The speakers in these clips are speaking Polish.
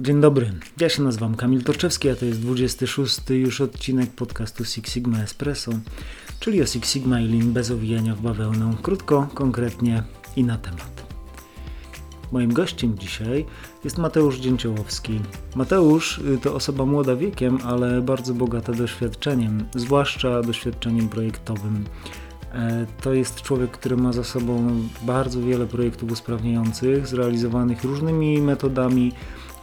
Dzień dobry, ja się nazywam Kamil Toczewski, a to jest 26 już odcinek podcastu Six Sigma Espresso, czyli o Six Sigma i Lean bez owijania w bawełnę, krótko, konkretnie i na temat. Moim gościem dzisiaj jest Mateusz Dzięciołowski. Mateusz y, to osoba młoda wiekiem, ale bardzo bogata doświadczeniem, zwłaszcza doświadczeniem projektowym. E, to jest człowiek, który ma za sobą bardzo wiele projektów usprawniających, zrealizowanych różnymi metodami,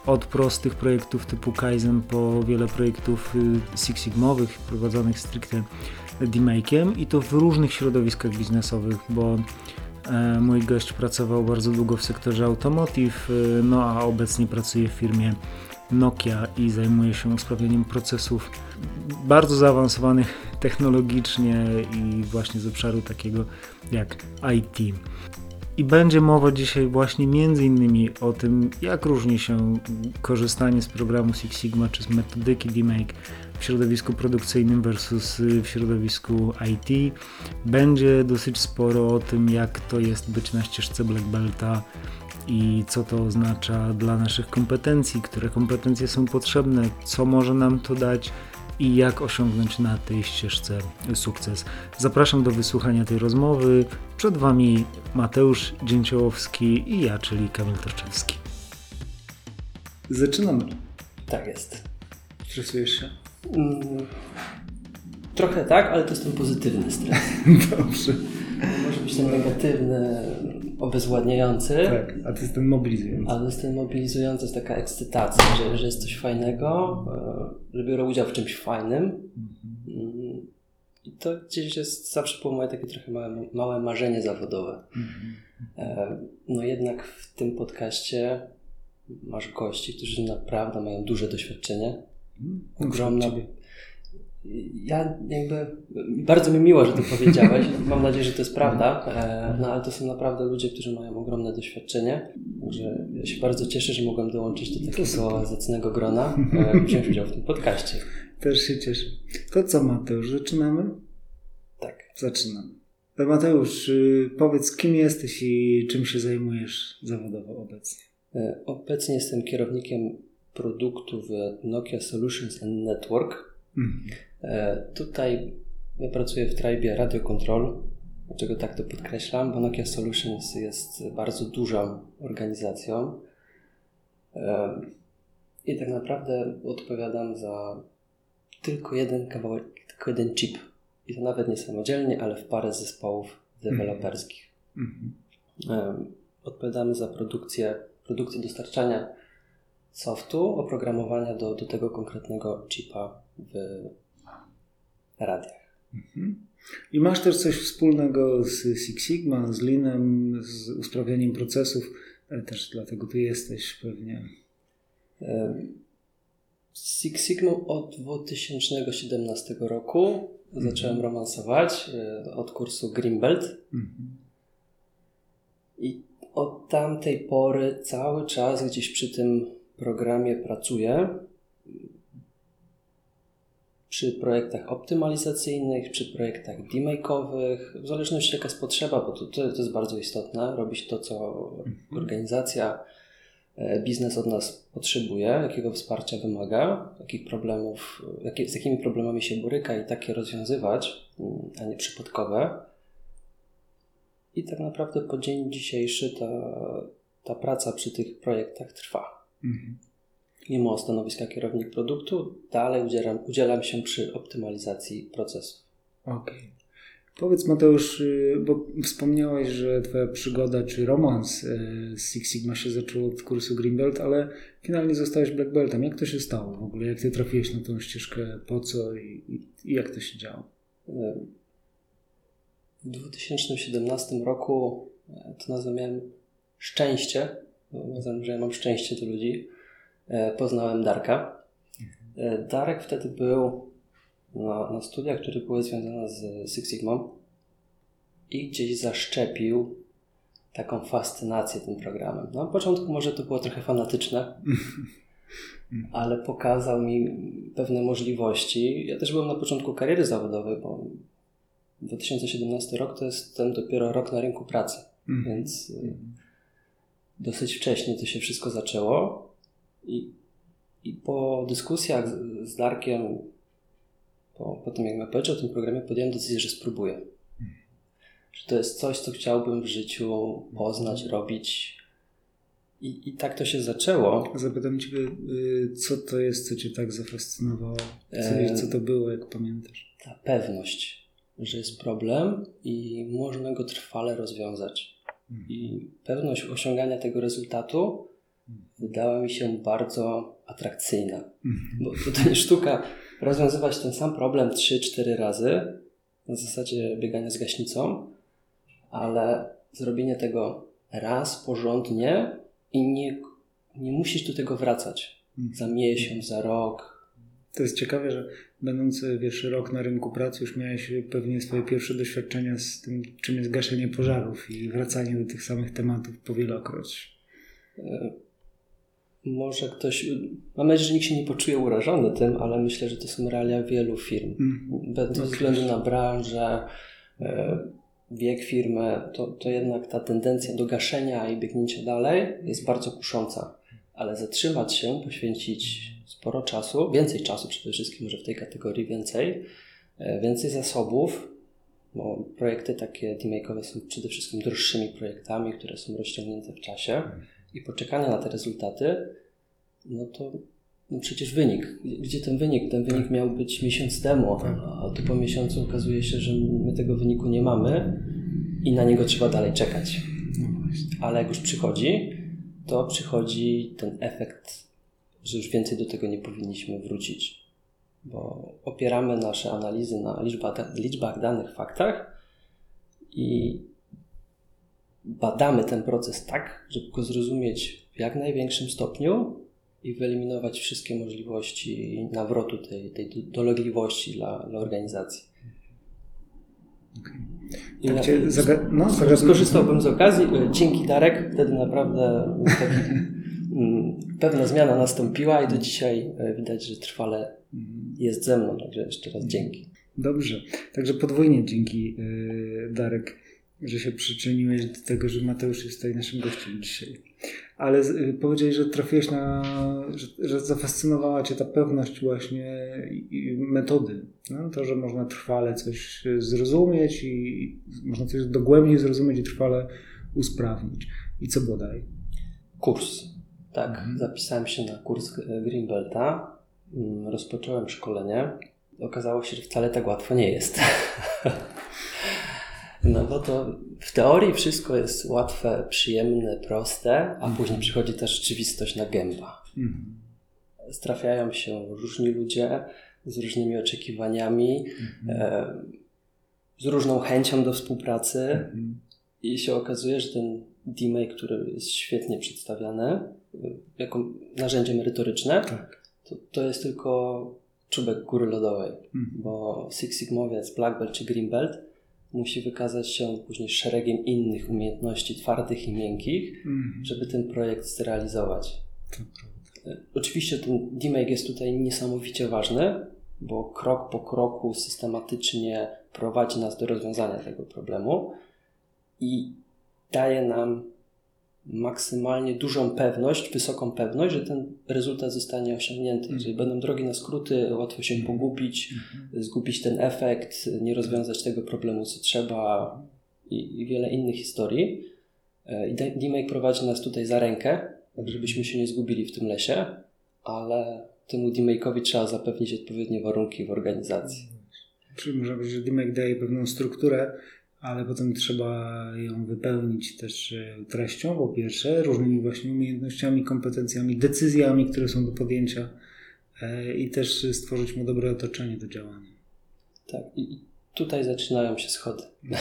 od prostych projektów typu Kaizen po wiele projektów y, Six Sigmowych prowadzonych stricte D-Make'iem i to w różnych środowiskach biznesowych, bo e, mój gość pracował bardzo długo w sektorze automotive, y, no a obecnie pracuje w firmie Nokia i zajmuje się usprawnieniem procesów bardzo zaawansowanych technologicznie i właśnie z obszaru takiego jak IT. I będzie mowa dzisiaj właśnie między innymi o tym, jak różni się korzystanie z programu Six Sigma czy z metodyki D-Make w środowisku produkcyjnym versus w środowisku IT. Będzie dosyć sporo o tym, jak to jest być na ścieżce Black Belta i co to oznacza dla naszych kompetencji, które kompetencje są potrzebne, co może nam to dać i jak osiągnąć na tej ścieżce sukces. Zapraszam do wysłuchania tej rozmowy. Przed Wami Mateusz Dzięciołowski i ja, czyli Kamil Torczewski. Zaczynamy. Tak jest. Stresujesz się? Mm, trochę tak, ale to jest ten pozytywny stres. Dobrze. Może być ten negatywny, obezwładniający. Tak, a to jest ten mobilizujący. Ale jest ten mobilizujący, jest taka ekscytacja, że, że jest coś fajnego, e, że biorę udział w czymś fajnym. Mhm. I to gdzieś jest zawsze było moje takie trochę małe, małe marzenie zawodowe. Mhm. E, no jednak w tym podcaście masz gości, którzy naprawdę mają duże doświadczenie. Mhm. Ogromna, ja jakby, bardzo mi miło, że to powiedziałeś. Mam nadzieję, że to jest prawda, e, no ale to są naprawdę ludzie, którzy mają ogromne doświadczenie. Także ja się bardzo cieszę, że mogłem dołączyć do takiego zacnego grona, e, wziąć udział w tym podcaście. Też się cieszę. To co Mateusz, zaczynamy? Tak. Zaczynamy. Mateusz, y, powiedz kim jesteś i czym się zajmujesz zawodowo obecnie? E, obecnie jestem kierownikiem produktu w Nokia Solutions and Network Mhm. E, tutaj ja pracuję w trybie Radio Control. Dlaczego tak to podkreślam? Bo Nokia Solutions jest bardzo dużą organizacją e, i tak naprawdę odpowiadam za tylko jeden kawałek, tylko jeden chip. I to nawet nie samodzielnie, ale w parę zespołów deweloperskich. Mhm. E, odpowiadamy za produkcję, produkcję dostarczania softu, oprogramowania do, do tego konkretnego chipa w radiach. Mhm. I masz też coś wspólnego z Six Sigma, z Leanem, z usprawnianiem procesów, też dlatego tu jesteś pewnie. Z Six Sigma od 2017 roku mhm. zacząłem romansować e, od kursu Greenbelt. Mhm. I od tamtej pory cały czas gdzieś przy tym programie pracuję przy projektach optymalizacyjnych, przy projektach demake'owych, w zależności jaka jest potrzeba, bo to, to jest bardzo istotne, robić to, co mhm. organizacja, e, biznes od nas potrzebuje, jakiego wsparcia wymaga, jakich problemów, jakie, z jakimi problemami się boryka i takie rozwiązywać, mm, a nie przypadkowe. I tak naprawdę po dzień dzisiejszy ta, ta praca przy tych projektach trwa. Mhm mimo stanowiska kierownik produktu, dalej udzielam, udzielam się przy optymalizacji procesów. Okej. Okay. Powiedz Mateusz, y, bo wspomniałeś, że Twoja przygoda czy romans y, z Six Sigma się zaczął od kursu Greenbelt, ale finalnie zostałeś Black Beltem. Jak to się stało w ogóle? Jak Ty trafiłeś na tą ścieżkę? Po co i, i, i jak to się działo? W 2017 roku e, to nazwałem szczęście. Nazwałem, że ja mam szczęście do ludzi poznałem Darka. E, Darek wtedy był na, na studiach, które były związane z Six Sigma i gdzieś zaszczepił taką fascynację tym programem. No, na początku może to było trochę fanatyczne, ale pokazał mi pewne możliwości. Ja też byłem na początku kariery zawodowej, bo 2017 rok to jest ten dopiero rok na rynku pracy, mm. więc y, dosyć wcześnie to się wszystko zaczęło. I I po dyskusjach z, z Darkiem, po, po tym jak mi powiedział o tym programie, podjąłem decyzję, że spróbuję. Że to jest coś, co chciałbym w życiu poznać, robić. I, I tak to się zaczęło. Zapytam Cię, y, co to jest, co Cię tak zafascynowało? Co, wiesz, co to było, jak pamiętasz? Ta pewność, że jest problem i można go trwale rozwiązać. I pewność osiągania tego rezultatu wydała mi się bardzo atrakcyjna. Bo to nie sztuka rozwiązywać ten sam problem 3-4 razy na zasadzie biegania z gaśnicą, ale zrobienie tego raz porządnie i nie, nie musisz do tego wracać za miesiąc, za rok. To jest ciekawe, że będąc pierwszy rok na rynku pracy, już miałeś pewnie swoje pierwsze doświadczenia z tym, czym jest gaszenie pożarów i wracanie do tych samych tematów powielokroć. E, może ktoś, mam nadzieję, że nikt się nie poczuje urażony tym, ale myślę, że to są realia wielu firm. Mm. Bez względu na branżę, e, wiek firmy, to, to jednak ta tendencja do gaszenia i biegnięcia dalej jest bardzo kusząca. Ale zatrzymać się, poświęcić sporo czasu, więcej czasu przede wszystkim, może w tej kategorii więcej, e, więcej zasobów, bo projekty takie demake'owe są przede wszystkim droższymi projektami, które są rozciągnięte w czasie i poczekania na te rezultaty, no to no przecież wynik. Gdzie ten wynik? Ten wynik miał być miesiąc temu, a tu po miesiącu okazuje się, że my tego wyniku nie mamy i na niego trzeba dalej czekać. No Ale jak już przychodzi, to przychodzi ten efekt, że już więcej do tego nie powinniśmy wrócić. Bo opieramy nasze analizy na liczbach, liczbach danych, faktach i badamy ten proces tak, żeby go zrozumieć w jak największym stopniu i wyeliminować wszystkie możliwości nawrotu tej, tej dolegliwości dla, dla organizacji. I tak cię zaga- no, skorzystałbym z okazji. Dzięki Darek, wtedy naprawdę taki, mm, pewna zmiana nastąpiła i do dzisiaj e, widać, że trwale jest ze mną. Także jeszcze raz dzięki. Dobrze. Także podwójnie dzięki e, Darek że się przyczyniłeś do tego, że Mateusz jest tutaj naszym gościem dzisiaj. Ale y, powiedziałeś, że trafiłeś na, że, że zafascynowała Cię ta pewność właśnie metody. No? To, że można trwale coś zrozumieć i można coś dogłębnie zrozumieć i trwale usprawnić. I co było dalej? Kurs. Tak, mhm. zapisałem się na kurs Greenbelta. Mm, rozpocząłem szkolenie. Okazało się, że wcale tak łatwo nie jest. No bo to w teorii wszystko jest łatwe, przyjemne, proste, a mhm. później przychodzi ta rzeczywistość na gęba. Mhm. Trafiają się różni ludzie z różnymi oczekiwaniami, mhm. e, z różną chęcią do współpracy i się okazuje, że ten DMA, który jest świetnie przedstawiany jako narzędzie merytoryczne, tak. to, to jest tylko czubek góry lodowej, bo Six Sigmowiec, Black Belt czy Green Belt musi wykazać się później szeregiem innych umiejętności twardych i miękkich, mm. żeby ten projekt zrealizować. E, oczywiście ten DMake jest tutaj niesamowicie ważny, bo krok po kroku systematycznie prowadzi nas do rozwiązania tego problemu i daje nam maksymalnie dużą pewność, wysoką pewność, że ten rezultat zostanie osiągnięty. Mm. Jeżeli będą drogi na skróty, łatwo się mhm. pogubić, mm. zgubić ten efekt, nie rozwiązać tego problemu, co trzeba i, i wiele innych historii. E, I DMake prowadzi nas tutaj za rękę, tak żebyśmy się nie zgubili w tym lesie, ale temu DMake'owi trzeba zapewnić odpowiednie warunki w organizacji. Czyli można powiedzieć, że DMake daje pewną strukturę, ale potem trzeba ją wypełnić też e, treścią, po pierwsze, różnymi właśnie umiejętnościami, kompetencjami, decyzjami, które są do podjęcia e, i też stworzyć mu dobre otoczenie do działania. Tak, i tutaj zaczynają się schody.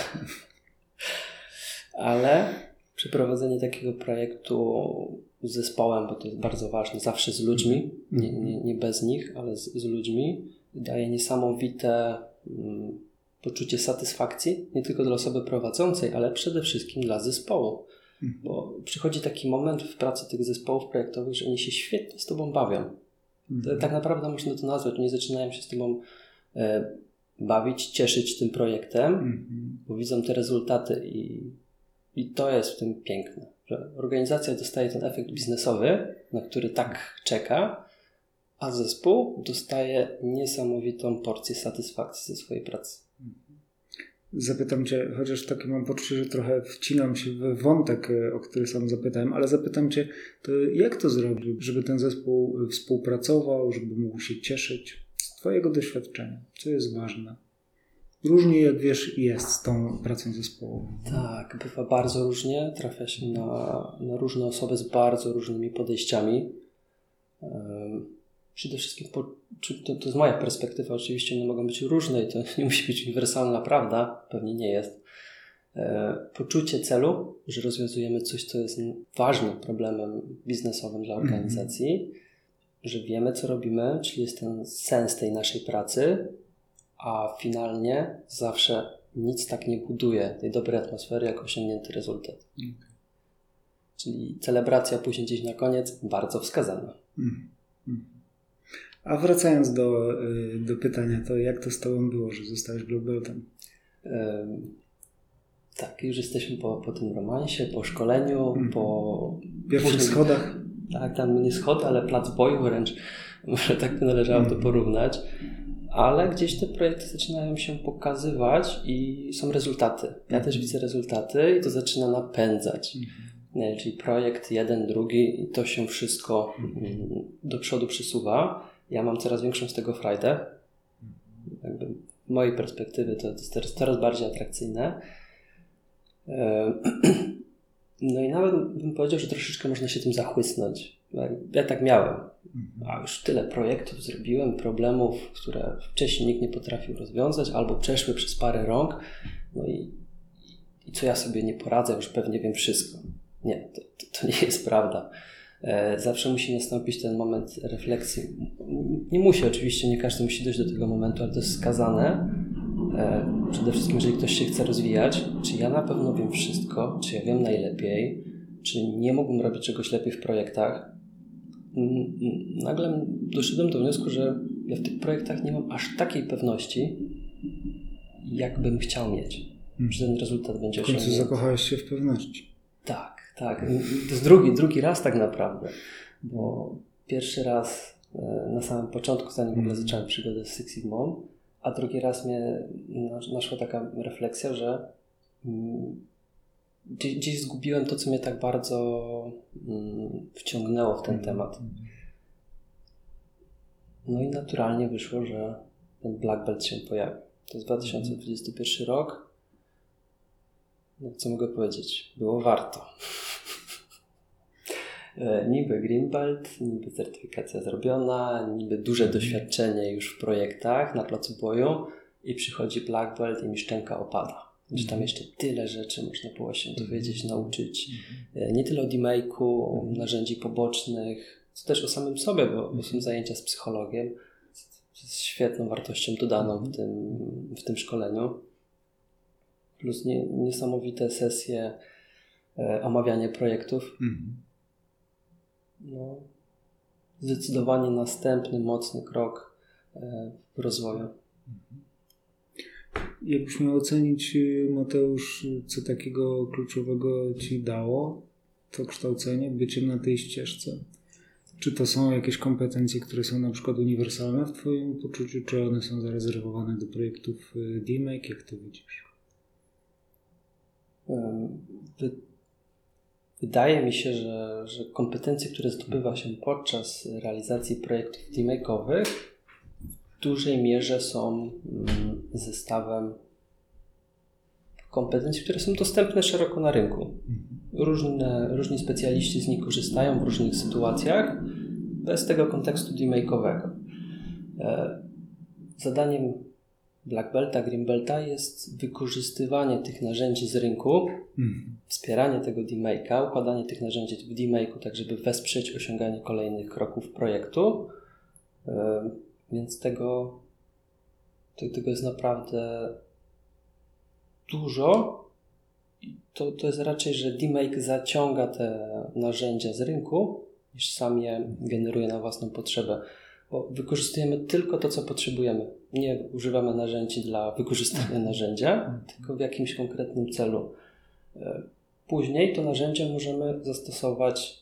ale przeprowadzenie takiego projektu z zespołem, bo to jest bardzo ważne, zawsze z ludźmi, nie, nie, nie bez nich, ale z, z ludźmi, daje niesamowite. Mm, poczucie satysfakcji, nie tylko dla osoby prowadzącej, ale przede wszystkim dla zespołu. Mhm. Bo przychodzi taki moment w pracy tych zespołów projektowych, że oni się świetnie z Tobą bawią. Mhm. Tak naprawdę można to nazwać. Oni zaczynają się z Tobą e, bawić, cieszyć tym projektem, mhm. bo widzą te rezultaty i, i to jest w tym piękne, że organizacja dostaje ten efekt biznesowy, na który tak czeka a zespół dostaje niesamowitą porcję satysfakcji ze swojej pracy. Zapytam Cię, chociaż takie mam poczucie, że trochę wcinam się w wątek, e, o który sam zapytałem, ale zapytam Cię, to jak to zrobić, żeby ten zespół współpracował, żeby mógł się cieszyć z Twojego doświadczenia? Co jest ważne? Różnie, jak wiesz, jest z tą pracą zespołową. Tak, bywa bardzo różnie. Trafia się na, na różne osoby z bardzo różnymi podejściami. Przede wszystkim, po, to, to z moja perspektywa, oczywiście one mogą być różne i to nie musi być uniwersalna prawda, pewnie nie jest. E, poczucie celu, że rozwiązujemy coś, co jest ważnym problemem biznesowym dla mhm. organizacji, mm -hmm. że wiemy, co robimy, czyli jest ten sens tej naszej pracy, a finalnie zawsze nic tak nie buduje tej dobrej atmosfery, jak osiągnięty rezultat. Okay. Czyli celebracja później gdzieś na koniec bardzo wskazana. Mm. Mm. A wracając do, y, do pytania, to jak to z Tobą było, że zostałeś Blue Beltem? tak, już jesteśmy po, po tym romansie, po szkoleniu, mm. po... Pierwszych później, schodach. Tak, tam nie schody, ale plac boju wręcz, może tak by należało mm. to porównać ale gdzieś te projekty zaczynają się pokazywać i są rezultaty. Ja też widzę rezultaty i to zaczyna napędzać. Mhm. Czyli projekt jeden, drugi i to się wszystko mm, do przodu przesuwa. Ja mam coraz większą z tego frajdę. Jakby z mojej perspektywy to jest teraz coraz bardziej atrakcyjne. No i nawet bym powiedział, że troszeczkę można się tym zachłysnąć. Ja tak miałem. A już tyle projektów zrobiłem, problemów, które wcześniej nikt nie potrafił rozwiązać, albo przeszły przez parę rąk. No i, i co ja sobie nie poradzę, już pewnie wiem wszystko. Nie, to, to, to nie jest prawda. E, zawsze musi nastąpić ten moment refleksji. Nie musi, oczywiście, nie każdy musi dojść do tego momentu, ale to jest skazane. E, przede wszystkim, jeżeli ktoś się chce rozwijać, czy ja na pewno wiem wszystko, czy ja wiem najlepiej, czy nie mógłbym robić czegoś lepiej w projektach, nagle doszedłem do wniosku, że ja w tych projektach nie mam aż takiej pewności, jakbym chciał mieć, że ten rezultat będzie osiągnięty. W końcu zakochałeś się w pewności. Tak, tak. To jest drugi, drugi raz tak naprawdę, bo pierwszy raz e, na samym początku, zanim w ogóle hmm. zacząłem przygodę z Six Sigma, a drugi raz mnie naszła taka refleksja, że mm, gdzieś, gdzieś zgubiłem to, co mnie tak bardzo mm, wciągnęło w ten mm. temat. No i naturalnie wyszło, że ten Black Belt się pojawił. To jest 2021 rok. Co mogę powiedzieć? Było warto. E, niby Green Belt, niby certyfikacja zrobiona, niby duże doświadczenie już w projektach na placu boju i przychodzi Black Belt i mi szczęka opada. Że tam jeszcze tyle rzeczy można było się dowiedzieć, nauczyć. E, nie tyle o demake'u, narzędzi pobocznych, co też o samym sobie, bo, bo są zajęcia z psychologiem, z świetną wartością dodaną w tym, w tym szkoleniu. Plus nie, niesamowite sesje, e, omawianie projektów. No, zdecydowanie następny mocny krok e, w rozwoju. Jakbyś miał ocenić, y, Mateusz, co takiego kluczowego ci dało to kształcenie, byciem na tej ścieżce? Czy to są jakieś kompetencje, które są na przykład uniwersalne w Twoim poczuciu, czy one są zarezerwowane do projektów y, DMake? Jak to widzisz? Wydaje mi się, że, że kompetencje, które zdobywa się podczas realizacji projektów DMake'owych, w dużej mierze są mm, zestawem kompetencji, które są dostępne szeroko na rynku. Różne, różni specjaliści z nich korzystają w różnych sytuacjach, bez tego kontekstu demake'owego. E, zadaniem Black Belta, Green Belta jest wykorzystywanie tych narzędzi z rynku, mhm. wspieranie tego demake'a, układanie tych narzędzi w demake'u, tak żeby wesprzeć osiąganie kolejnych kroków projektu. Więc tego, tego jest naprawdę dużo. To, to jest raczej, że DMake zaciąga te narzędzia z rynku, niż sam je generuje na własną potrzebę. Bo wykorzystujemy tylko to, co potrzebujemy. Nie używamy narzędzi dla wykorzystania narzędzia, tylko w jakimś konkretnym celu. E, później to narzędzie możemy zastosować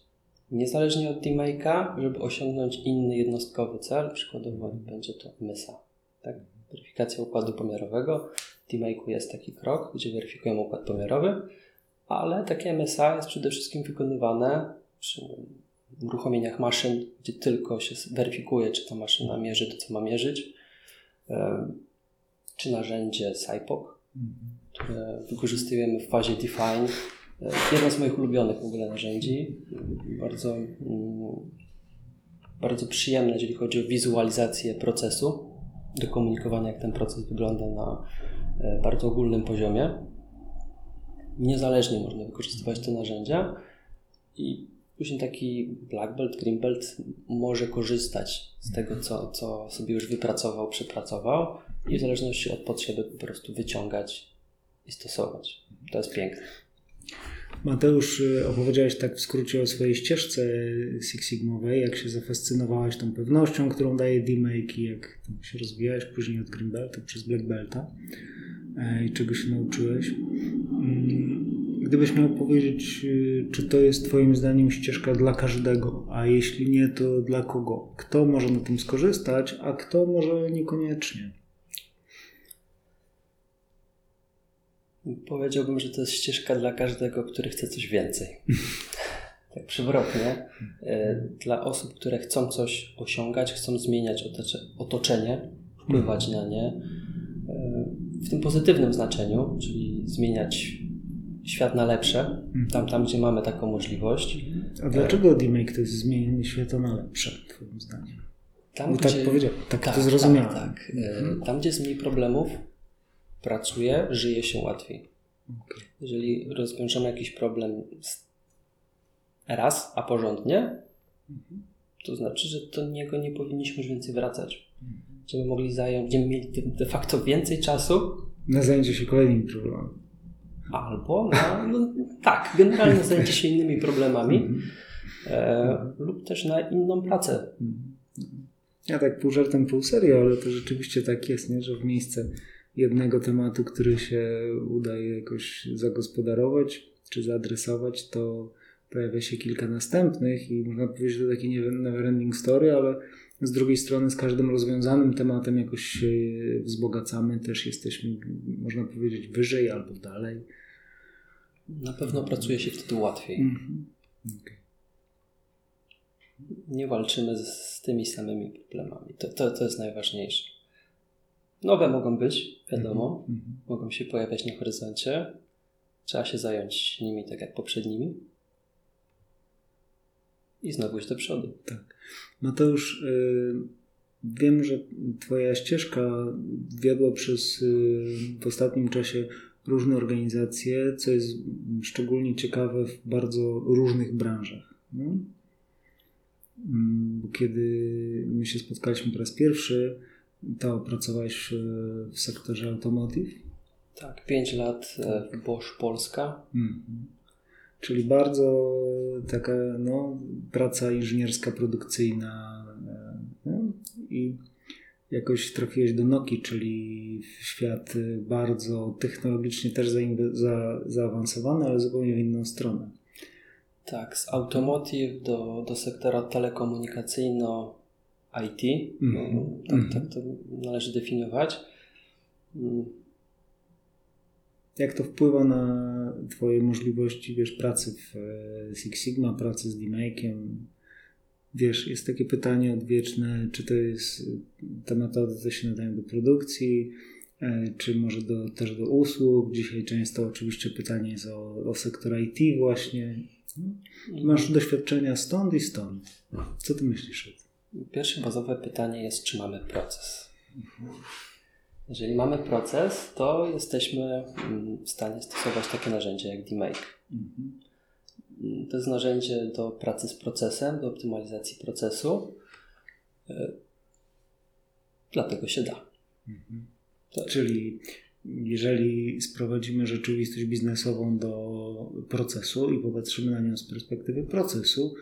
niezależnie od demake'a, żeby osiągnąć inny jednostkowy cel, przykładowo będzie to MYSA, tak? weryfikacja układu pomiarowego. W demake'u jest taki krok, gdzie weryfikujemy układ pomiarowy, ale takie MSA jest przede wszystkim wykonywane przy uruchomieniach maszyn, gdzie tylko się weryfikuje, czy ta maszyna mierzy to, co ma mierzyć, czy narzędzie SIPOC, które wykorzystujemy w fazie define. Jedno z moich ulubionych w ogóle narzędzi, bardzo, mm, bardzo przyjemne, jeżeli chodzi o wizualizację procesu, do komunikowania, jak ten proces wygląda na e, bardzo ogólnym poziomie. Niezależnie można wykorzystywać te narzędzia i później taki black belt, green belt może korzystać z tego, co, co sobie już wypracował, przepracował i w zależności od potrzeby po prostu wyciągać i stosować. To jest piękne. Mateusz, y, opowiedziałeś tak w skrócie o swojej ścieżce Six Sigmowej, jak się zafascynowałeś tą pewnością, którą daje D-Make i jak się rozwijałeś później od Green Belta przez Black Belta e, i czego się nauczyłeś. Mm, gdybyś miał powiedzieć, y, czy to jest Twoim zdaniem ścieżka dla każdego, a jeśli nie, to dla kogo? Kto może na tym skorzystać, a kto może niekoniecznie? Powiedziałbym, że to jest ścieżka dla każdego, który chce coś więcej. tak przewrotnie. E, dla osób, które chcą coś osiągać, chcą zmieniać otoczenie, wpływać na nie e, w tym pozytywnym znaczeniu, czyli zmieniać świat na lepsze, tam, tam gdzie mamy taką możliwość. A dlaczego D-Make to jest zmienienie świata na lepsze, Twoim zdaniem? Tam, tak gdzie, tak powiedział, tak, tak to zrozumiałem. Tak, tak. Mhm. Tam, gdzie jest mniej problemów, pracuje, żyje się łatwiej. Okay. Jeżeli rozwiążemy jakiś problem raz, a porządnie, mhm. to znaczy, że do niego nie powinniśmy już więcej wracać. Mhm. Będziemy mogli zająć, będziemy mieli de facto więcej czasu na zajęcie się kolejnymi problemami. Albo na, no, tak, generalnie zajęcie się innymi problemami mhm. e, lub też na inną pracę. Ja tak pół żartem, pół serio, ale to rzeczywiście tak jest, nie? że w miejsce jednego tematu, który się udaje jakoś zagospodarować czy zaadresować, to pojawia się kilka następnych i można powiedzieć, że to taki never-ending story, ale z drugiej strony z każdym rozwiązanym tematem jakoś się wzbogacamy, też jesteśmy, można powiedzieć, wyżej albo dalej. Na pewno pracuje się wtedy łatwiej. -hmm. okay. Nie walczymy z, tymi samymi problemami. To, to, to jest najważniejsze. Nowe mogą być, wiadomo, mm -hmm. mogą się pojawiać na horyzoncie. Trzeba się zająć nimi tak jak poprzednimi i znowu iść do przodu. Tak. Mateusz, y, wiem, że Twoja ścieżka wiodła przez y, w ostatnim czasie różne organizacje, co jest szczególnie ciekawe w bardzo różnych branżach. No? Mm, kiedy my się spotkaliśmy po raz pierwszy, to pracowałeś w sektorze automotive? Tak, 5 lat e, w Bosch Polska. -hmm. Czyli bardzo taka no, praca inżynierska, produkcyjna. No, I jakoś trafiłeś do Noki, czyli w świat bardzo technologicznie też za, za, zaawansowany, ale zupełnie w inną stronę. Tak, z automotive do, do sektora telekomunikacyjno-IT. Mm -hmm. tak, tak to należy definiować. Jak to wpływa na Twoje możliwości, wiesz, pracy w e, Six Sigma, pracy z D-Make'iem? Wiesz, jest takie pytanie odwieczne, czy to jest, te metody to się nadają do produkcji, e, czy może do, też do usług. Dzisiaj często oczywiście pytanie jest o, o sektor IT właśnie. Masz doświadczenia stąd i stąd. Co ty myślisz o tym? Pierwsze bazowe pytanie jest, czy mamy proces. Mhm. Jeżeli mamy proces, to jesteśmy mm, w stanie stosować takie narzędzie jak DMake. Mhm. To jest narzędzie do pracy z procesem, do optymalizacji procesu. E, dlatego się da. Mhm. Czyli jeżeli sprowadzimy rzeczywistość biznesową do procesu i popatrzymy na nią z perspektywy procesu,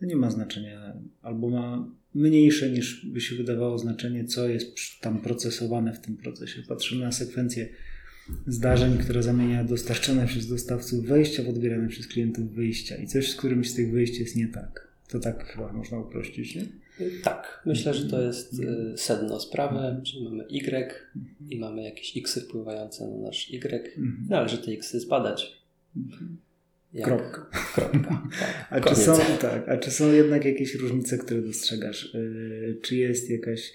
to nie ma znaczenia, albo ma mniejsze niż by się wydawało znaczenie, co jest tam procesowane w tym procesie. Patrzymy na sekwencję zdarzeń, które zamienia dostarczone przez dostawców wejścia w odbierane przez klientów wyjścia i coś z którymś z tych wyjść jest nie tak. To tak chyba można uprościć, nie? Tak, myślę, że to jest y, sedno sprawy, czyli mamy Y i mamy jakieś X wpływające na nasz Y. Należy te X zbadać. Jak? Kropka. Kropka. Tak, a, czy są, tak, a czy są jednak jakieś różnice, które dostrzegasz? Yy, czy jest jakaś,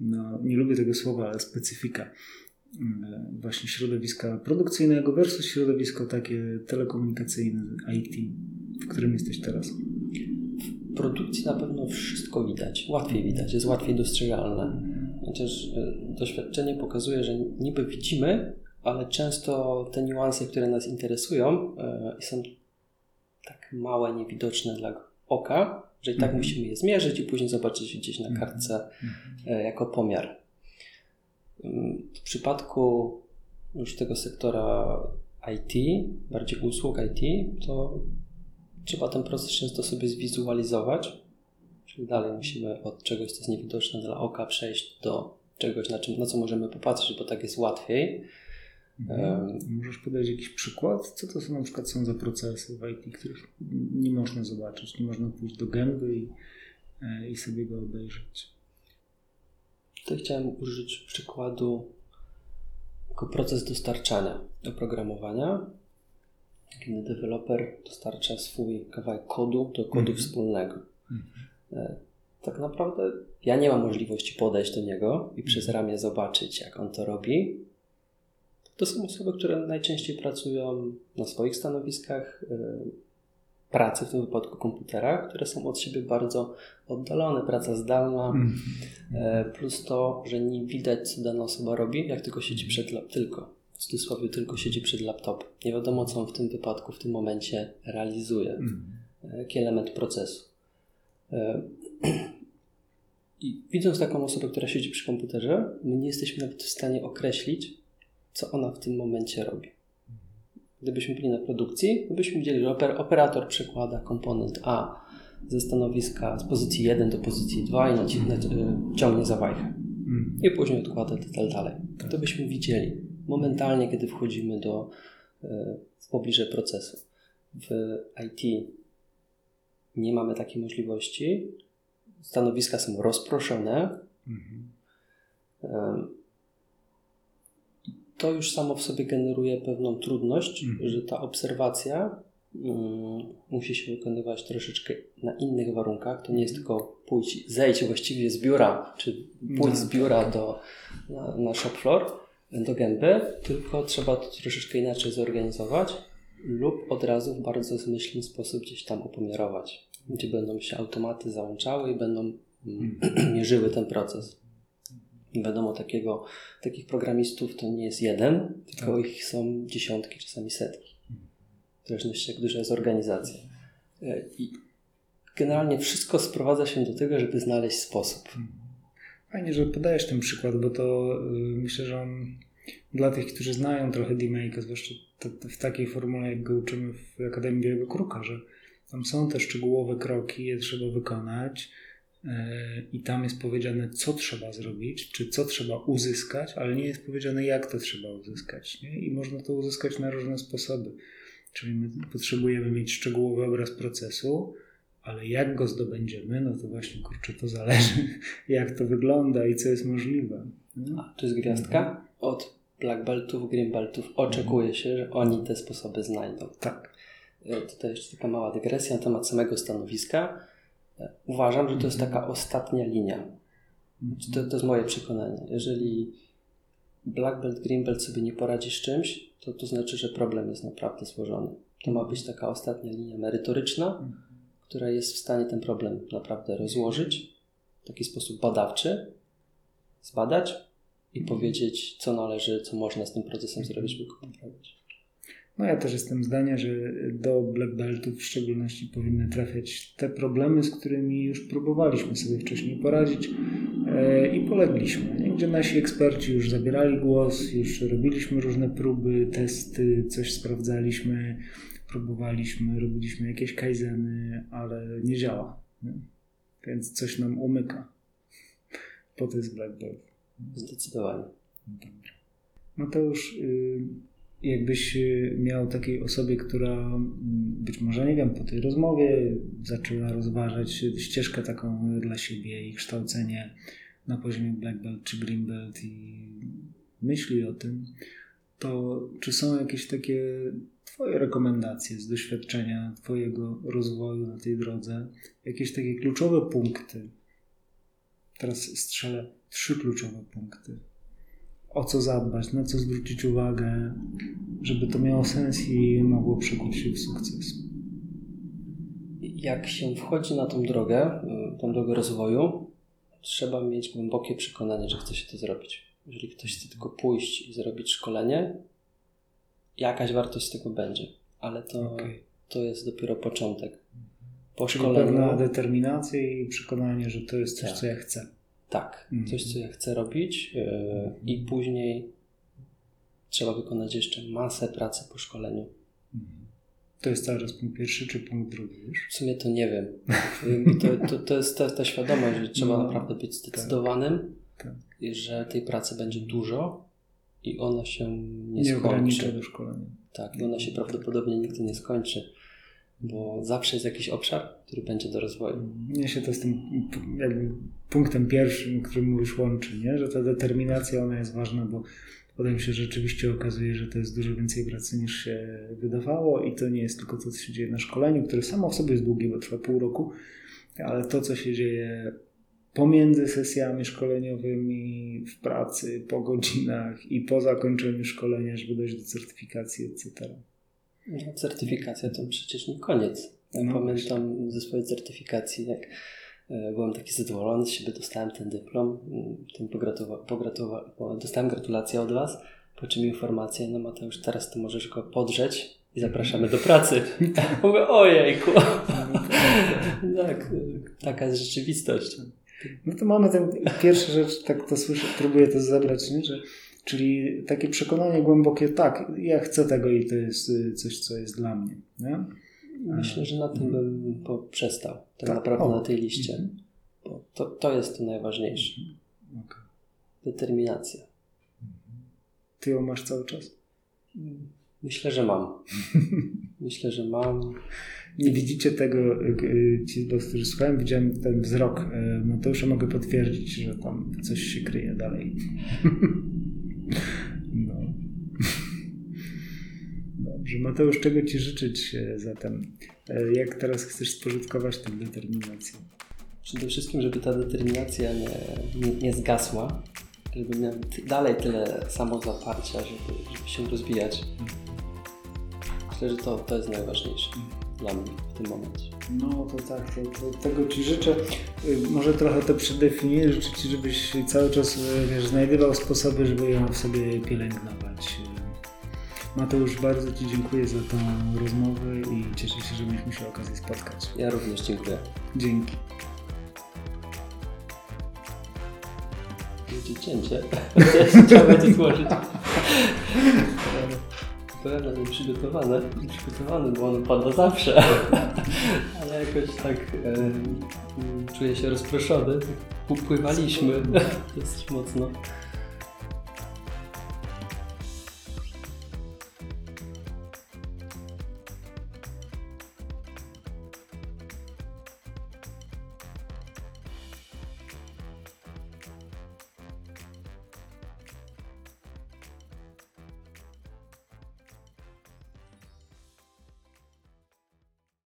no nie lubię tego słowa, ale specyfika yy, właśnie środowiska produkcyjnego versus środowisko takie telekomunikacyjne, IT, w którym jesteś teraz? W produkcji na pewno wszystko widać, łatwiej widać, jest łatwiej dostrzegalne. Chociaż yy, doświadczenie pokazuje, że niby widzimy, ale często te niuanse, które nas interesują, e, są tak małe, niewidoczne dla oka, że i tak mhm. musimy je zmierzyć i później zobaczyć gdzieś na mhm. kartce e, jako pomiar. Mm, w przypadku już tego sektora IT, bardziej usług IT, to trzeba ten proces często sobie zwizualizować, czyli dalej musimy od czegoś, co jest niewidoczne dla oka, przejść do czegoś, na, czym, na co możemy popatrzeć, bo tak jest łatwiej. Mhm. Możesz podać jakiś przykład? Co to są na przykład są za procesy w IT, których nie można zobaczyć, nie można pójść do gęby i, e, i sobie go obejrzeć? Tutaj chciałem użyć przykładu jako proces dostarczania oprogramowania, kiedy deweloper dostarcza swój kawałek kodu do kodu mhm. wspólnego. Mhm. Tak naprawdę ja nie mam możliwości podejść do niego i przez mhm. ramię zobaczyć, jak on to robi, to są osoby, które najczęściej pracują na swoich stanowiskach y, pracy, w tym wypadku komputerach, które są od siebie bardzo oddalone, praca zdalna, mm. plus to, że nie widać, co dana osoba robi, jak tylko siedzi przed laptopem, tylko, w cudzysłowie, tylko siedzi przed laptopem. Nie wiadomo, co on w tym wypadku, w tym momencie realizuje, mm. jaki element procesu. E, I widząc taką osobę, która siedzi przy komputerze, my nie jesteśmy nawet w stanie określić, co ona w tym momencie robi. Gdybyśmy byli na produkcji, to byśmy widzieli, że operator przekłada komponent A ze stanowiska z pozycji 1 do pozycji 2 i naci- y, ciągnie za wajchę. Mm. I później odkłada detal dalej. Tak. To byśmy widzieli momentalnie, kiedy wchodzimy do, y, w pobliże procesu. W IT nie mamy takiej możliwości. Stanowiska są rozproszone. Mm to już samo w sobie generuje pewną trudność, mm. że ta obserwacja mm, musi się wykonywać troszeczkę na innych warunkach. To nie jest tylko pójść, zejść właściwie z biura, czy pójść z biura do, na, na shop floor, do gęby, tylko trzeba to troszeczkę inaczej zorganizować lub od razu w bardzo zmyślny sposób gdzieś tam opomiarować, gdzie będą się automaty załączały i będą mm. mierzyły ten proces. Wiadomo, takiego, takich programistów to nie jest jeden, tylko tak. ich są dziesiątki, czasami setki. W zależności jak duża jest organizacja. E, I generalnie wszystko sprowadza się do tego, żeby znaleźć sposób. Fajnie, że podajesz ten przykład, bo to y, myślę, że on dla tych, którzy znają trochę D-Make'a, zwłaszcza w takiej formule, jak go uczymy w Akademii Białego Kruka, że tam są te szczegółowe kroki, je trzeba wykonać i tam jest powiedziane, co trzeba zrobić, czy co trzeba uzyskać, ale nie jest powiedziane, jak to trzeba uzyskać. Nie? I można to uzyskać na różne sposoby. Czyli my potrzebujemy mieć szczegółowy obraz procesu, ale jak go zdobędziemy, no to właśnie, kurczę, to zależy, jak to wygląda i co jest możliwe. A, to jest gwiazdka? Mhm. Od black beltów, green beltów oczekuje się, że oni te sposoby znajdą. Tak. E, tutaj jeszcze taka mała dygresja na temat samego stanowiska Uważam, że to jest taka ostatnia linia. Znaczy, to, to jest moje przekonanie. Jeżeli black belt, green belt sobie nie poradzi z czymś, to to znaczy, że problem jest naprawdę złożony. To ma być taka ostatnia linia merytoryczna, która jest w stanie ten problem naprawdę rozłożyć w taki sposób badawczy, zbadać i powiedzieć, co należy, co można z tym procesem zrobić, by go poprawić. No ja też jestem zdania, że do black beltów w szczególności powinny trafiać te problemy, z którymi już próbowaliśmy sobie wcześniej poradzić e, i polegliśmy. Gdzie nasi eksperci już zabierali głos, już robiliśmy różne próby, testy, coś sprawdzaliśmy, próbowaliśmy, robiliśmy jakieś kaizeny, ale nie działa. Nie? Więc coś nam umyka. Po to jest black belt. Zdecydowanie. Dobra. Mateusz, y, jakbyś y, miał takiej osobie, która mm, być może, nie wiem, po tej rozmowie zaczęła rozważać ścieżkę taką dla siebie i kształcenie na poziomie Black Belt czy Green Belt i myśli o tym, to czy są jakieś takie Twoje rekomendacje z doświadczenia Twojego rozwoju na tej drodze? Jakieś takie kluczowe punkty? Teraz strzelę trzy kluczowe punkty. O co zadbać, na co zwrócić uwagę, żeby to miało sens i mogło przekuć się w sukces. Jak się wchodzi na tą drogę, y, tą drogę rozwoju, trzeba mieć głębokie przekonanie, że chce się to zrobić. Jeżeli ktoś chce tylko pójść i zrobić szkolenie, jakaś wartość z tego będzie, ale to, okay. to jest dopiero początek. Po Czyli szkoleniu... pewna determinacja i przekonanie, że to jest coś, tak. co ja chcę. Tak, mhm. coś, co ja chcę robić yy, i później trzeba wykonać jeszcze masę pracy po szkoleniu. Mhm. To jest cały czas punkt pierwszy czy punkt drugi już? W sumie to nie wiem. To, to, to jest ta, ta świadomość, że trzeba no, naprawdę być zdecydowanym, tak, tak. że tej pracy będzie dużo i ona się nie, nie skończy. do szkolenia. Tak, i ona się prawdopodobnie nigdy nie skończy, bo zawsze jest jakiś obszar, który będzie do rozwoju. Mnie się to z tym jakby punktem pierwszym, który mówisz łączy, nie? że ta determinacja ona jest ważna, bo potem się rzeczywiście okazuje, że to jest dużo więcej pracy niż się wydawało i to nie jest tylko to, co się dzieje na szkoleniu, które samo w sobie jest długie, bo trwa pół roku, ale to, co się dzieje pomiędzy sesjami szkoleniowymi, w pracy, po godzinach i po zakończeniu szkolenia, żeby dojść do certyfikacji, etc. No, certyfikacja to przecież nie koniec. Ja no pamiętam ze swojej certyfikacji, jak byłem taki zadowolony z siebie, dostałem ten dyplom, mm, tym pogratuwa- pogratuwa- dostałem gratulacje od Was, po czym informację, no Mateusz, teraz to możesz go podrzeć i zapraszamy do pracy. Mówię, ojejku. tak, taka jest rzeczywistość. No to mamy ten pierwsza rzecz, tak to słyszę, próbuję to zebrać, nie? Że, czyli takie przekonanie głębokie, tak, ja chcę tego i to jest coś, co jest dla mnie. Nie? Myślę, że na tym bym przestał, tak, tak naprawdę o. na tej liście. Mhm. Bo to, to jest to najważniejsze. Mhm. Okay. Determinacja. Ty ją masz cały czas? Myślę, że mam. Myślę, że mam nie widzicie tego, y, ci, którzy słuchają, widziałem ten wzrok y, Mateusza, mogę potwierdzić, że tam coś się kryje dalej. no. Dobrze, Mateusz, czego Ci życzyć zatem? E, jak teraz chcesz spożytkować tę determinację? Przede wszystkim, żeby ta determinacja nie, nie, nie zgasła, żeby miał dalej tyle samozaparcia, żeby, żeby się rozwijać. Myślę, że to, to jest najważniejsze. Dla mnie w tym momencie. No to tak, to, to, tego Ci życzę. Y, może trochę to przedefiniuję. Życzę Ci, żebyś cały czas y, wiesz, znajdował sposoby, żeby ją w sobie pielęgnować. Mateusz, bardzo Ci dziękuję za tą rozmowę i cieszę się, że mieliśmy się okazję spotkać. Ja również dziękuję. Dzięki. Będzie cięcie. Trzeba będzie złożyć. pełen nieprzygotowane, przygotowany, bo on pada zawsze, ale jakoś tak e, czuję się rozproszony, upływaliśmy dosyć mocno.